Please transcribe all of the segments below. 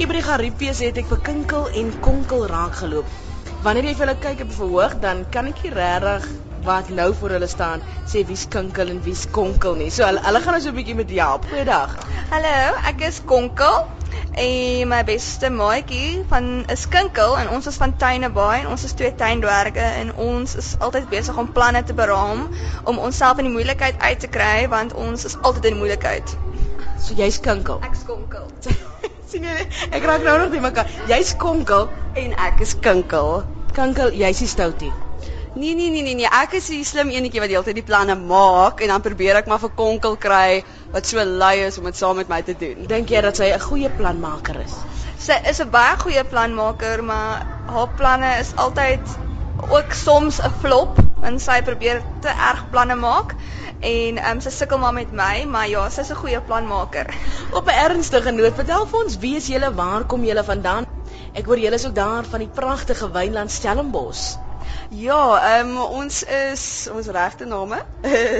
Ibrahim Ripies het ek vir kinkel en konkel raak geloop. Wanneer jy vir hulle kyk op verhoog, dan kan ek nie regtig wat nou voor hulle staan sê wie's kinkel en wie's konkel nie. So hulle hulle gaan ons 'n bietjie met jou help. Goeiedag. Hallo, ek is konkel en my beste maatjie van is Kinkel en ons is van Tuinebaai en ons is twee tuindwerke en ons is altyd besig om planne te beraam om onsself in die moeilikheid uit te kry want ons is altyd in moeilikheid. So jy's Kinkel. Ek's Konkel. sien jy? Ek raak nou nog nie mekaar. Jy's Konkel en ek is Kinkel. Kinkel, jy's die stoutie. Nee nee nee nee nee, ek is die slim enetjie wat die hele tyd die planne maak en dan probeer ek maar vir Konkel kry wat so lui is om dit saam met my te doen. Dink jy dat sy 'n goeie planmaker is? Sy is 'n baie goeie planmaker, maar haar planne is altyd ook soms 'n flop en sy probeer te erg planne maak en ehm um, sy sukkel maar met my, maar ja, sy's 'n goeie planmaker. Op 'n ernstige noot, vertel vir ons wie is julle, waar kom julle vandaan? Ek hoor julle is ook daar van die pragtige Wynland Stellenbosch. Ja, ehm um, ons is ons regte name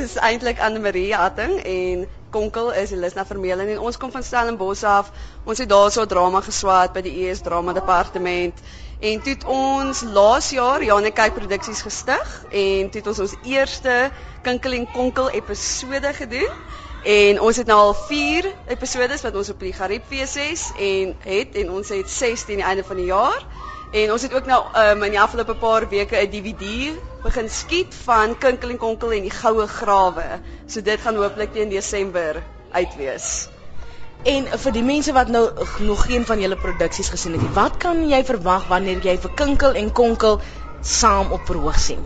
is eintlik Anne Marie Hatting en Konkel is Elisna Vermeulen en ons kom van Stellenbosch af. Ons het daarso drama geswaat by die ES Drama Departement en toe het ons laas jaar Jane kyk produksies gestig en toe het ons ons eerste Kinkel en Konkel episode gedoen. En ons het nou al 4 episodes wat ons op die Gariepfees is en het en ons het 6 teen die einde van die jaar. En ons het ook nou um, in die afgelope paar weke 'n DVD begin skiet van Kinkel en Konkel en die Goue Grawe. So dit gaan hooplik teen Desember uitwees. En vir die mense wat nou nog geen van julle produksies gesien het nie, wat kan jy verwag wanneer jy vir Kinkel en Konkel saam op verhoog sien?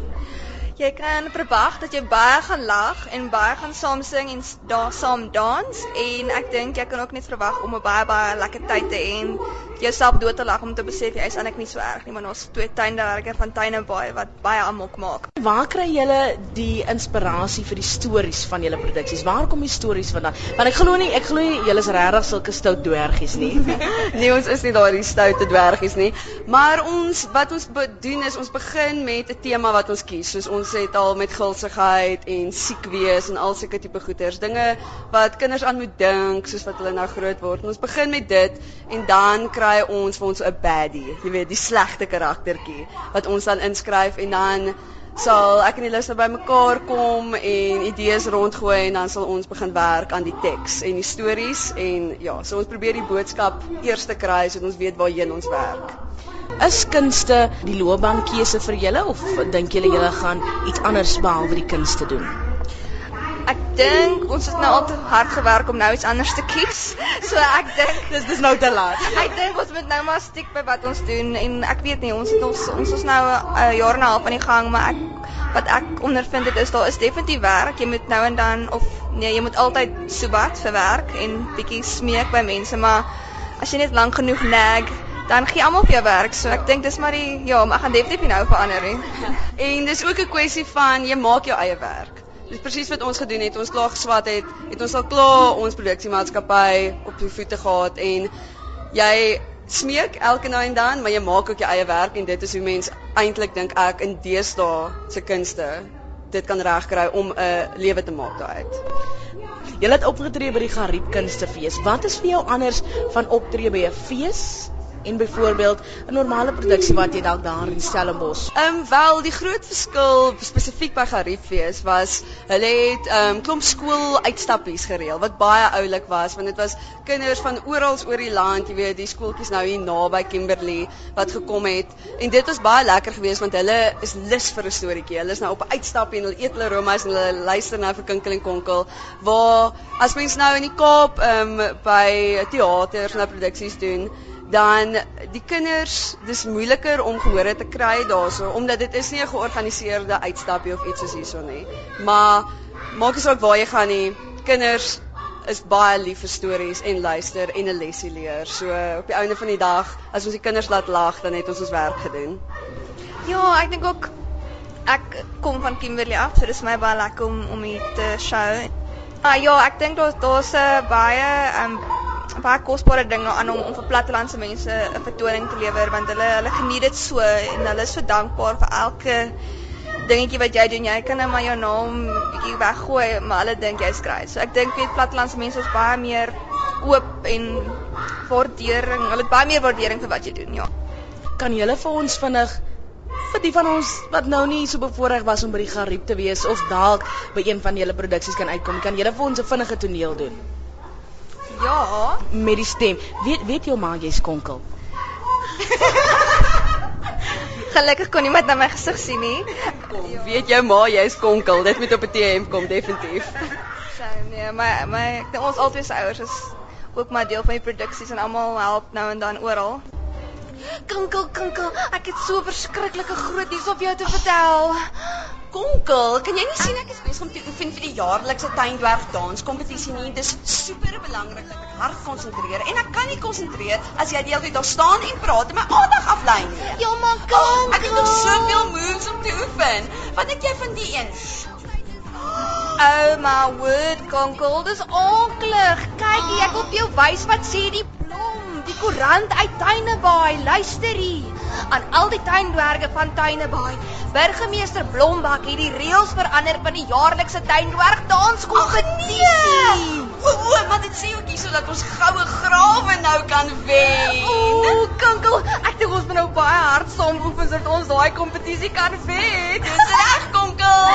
Jy kan verwag dat jy baie gaan lag en baie gaan saam sing en daar saam dans en ek dink jy kan ook net verwag om 'n baie baie lekker tyd te hê en jouself dood te lag om te besef jy is eintlik nie so erg nie, maar ons twee tuinwerkers van Tuine Baai wat baie amok maak. Waar kry julle die inspirasie vir die stories van julle produksies? Waar kom die stories vandaan? Want ek glo nie, ek glo julle is regtig sulke stout dwergies nie. nee, ons is nie daardie stoute dwergies nie, maar ons wat ons doen is ons begin met 'n tema wat ons kies, soos ons het al met gulsigheid en siek wees en al sulke tipe goeters, dinge wat kinders aan moet dink soos wat hulle nou groot word. En ons begin met dit en dan kry kry ons vir ons 'n baddie, jy weet, die slegte karaktertjie wat ons dan inskryf en dan sal ek en die luister by mekaar kom en idees rondgooi en dan sal ons begin werk aan die teks en die stories en ja, so ons probeer die boodskap eers te kry sodat ons weet waarheen ons werk. Is kunste die loopbaankeuse vir julle of dink julle julle gaan iets anders behalwe die kunste doen? Dink ons het nou al te hard gewerk om nou iets anders te kies. So ek dink dis dis nou te laat. Ek dink ons moet nou maar stiek by wat ons doen en ek weet nie ons het ons ons is nou 'n uh, jaar en 'n half aan die gang, maar ek wat ek ondervind dit is daar is definitief werk. Jy moet nou en dan of nee, jy moet altyd sobat vir werk en bietjie smeek by mense, maar as jy net lank genoeg nag dan gee almal vir jou werk. So ek dink dis maar die ja, maar ek gaan definitief nou verander nie. en dis ook 'n kwessie van jy maak jou eie werk. Dis presies wat ons gedoen het. Ons klaar geswat het, het ons al klaar ons produksiemaatskappy op die voete gehad en jy smeek elke nou en dan, maar jy maak ook jou eie werk en dit is hoe mense eintlik dink ek in deesdae se kunste dit kan regkry om 'n lewe te maak daaruit. Jy het opgetree by die Gariep Kunstefees. Wat is vir jou anders van optree by 'n fees en byvoorbeeld 'n normale produksie wat jy dalk daar in Stellenbosch. Ehm um, wel die groot verskil spesifiek by Gariefees was hulle het ehm um, klomp skool uitstappies gereël wat baie oulik was want dit was kinders van oral oor die land, jy weet, die skooltjies nou hier naby Kimberley wat gekom het en dit was baie lekker geweest want hulle is lus vir 'n storieetjie. Hulle is nou op 'n uitstappie en hulle eet hulle romas en hulle luister nou vir Kinkel en Konkel waar as mens nou in die Kaap ehm um, by teaters en nou produksies doen dan die kinders dis moeiliker om gehore te kry daarso omdat dit is nie 'n georganiseerde uitstapie of iets soos hierso nie. Maar maak asook waar jy gaan nie, kinders is baie lief vir stories en luister en 'n lesie leer. So op die einde van die dag, as ons die kinders laat lag, dan het ons ons werk gedoen. Ja, ek dink ook ek kom van Kimberley af, so dis my baie lekker om om hier te show. Ah ja, ek dink daar's daar's 'n baie um baie kosbare dinge aan om om vir plattelandse mense 'n vertoning te lewer want hulle hulle geniet dit so en hulle is so dankbaar vir elke dingetjie wat jy doen. Jy kan net maar jou naam bietjie weggooi, maar hulle dink jy's kry. So ek dink weet plattelandse mense is baie meer oop en waardering. Hulle het baie meer waardering vir wat jy doen, ja. Kan julle vir ons vinnig vir die van ons wat nou nie so bevoorreg was om by die Gariep te wees of dalk by een van julle produksies kan uitkom, kan julle vir ons 'n vinnige toneel doen Ja. met die stem. Weet weet jou ma jy's konkel. Gelukkig kon niemand na my gesig sien nie. Kom, weet jou ma jy's konkel. Dit moet op 'n TM kom definitief. So nee, my my ek dink ons albei se ouers is ook maar deel van die produksies en almal help nou en dan oral. Kinkel, kinkel, ek het so verskriklike groot nuus op jou te vertel. Konkel, kan jy nie sien ek is besig om te oefen vir die jaarlikse tuindwerg danskompetisie nie? Dis super belangrik dat ek hard konsentreer en ek kan nie konsentreer as jy die hele tyd daar staan en praat en my aandag aflei nie. Ja, maar Oh, ek het nog soveel moves om te oefen. Wat dink jy van die een? Oh my word, konkel, dis onklig. Kyk, ek wil vir jou wys wat sê die die koerant uit Tuinebaai. Luister hier. Aan al die tuindwerge van Tuinebaai. Burgemeester Blombak het die reëls verander van die jaarlikse tuindwerg danskompetisie. O, o, maar dit sê ook hierso dat ons goue grawe nou kan wen. Ooh, kinkel, ek dink ons moet nou baie hard saam oefen sodat ons daai kompetisie kan wen. Dis reg, kinkel,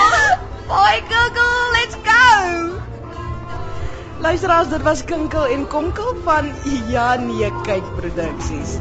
let's go. Luisteraars, dit was Kinkel en Konkel van Ja nee kyk produksies.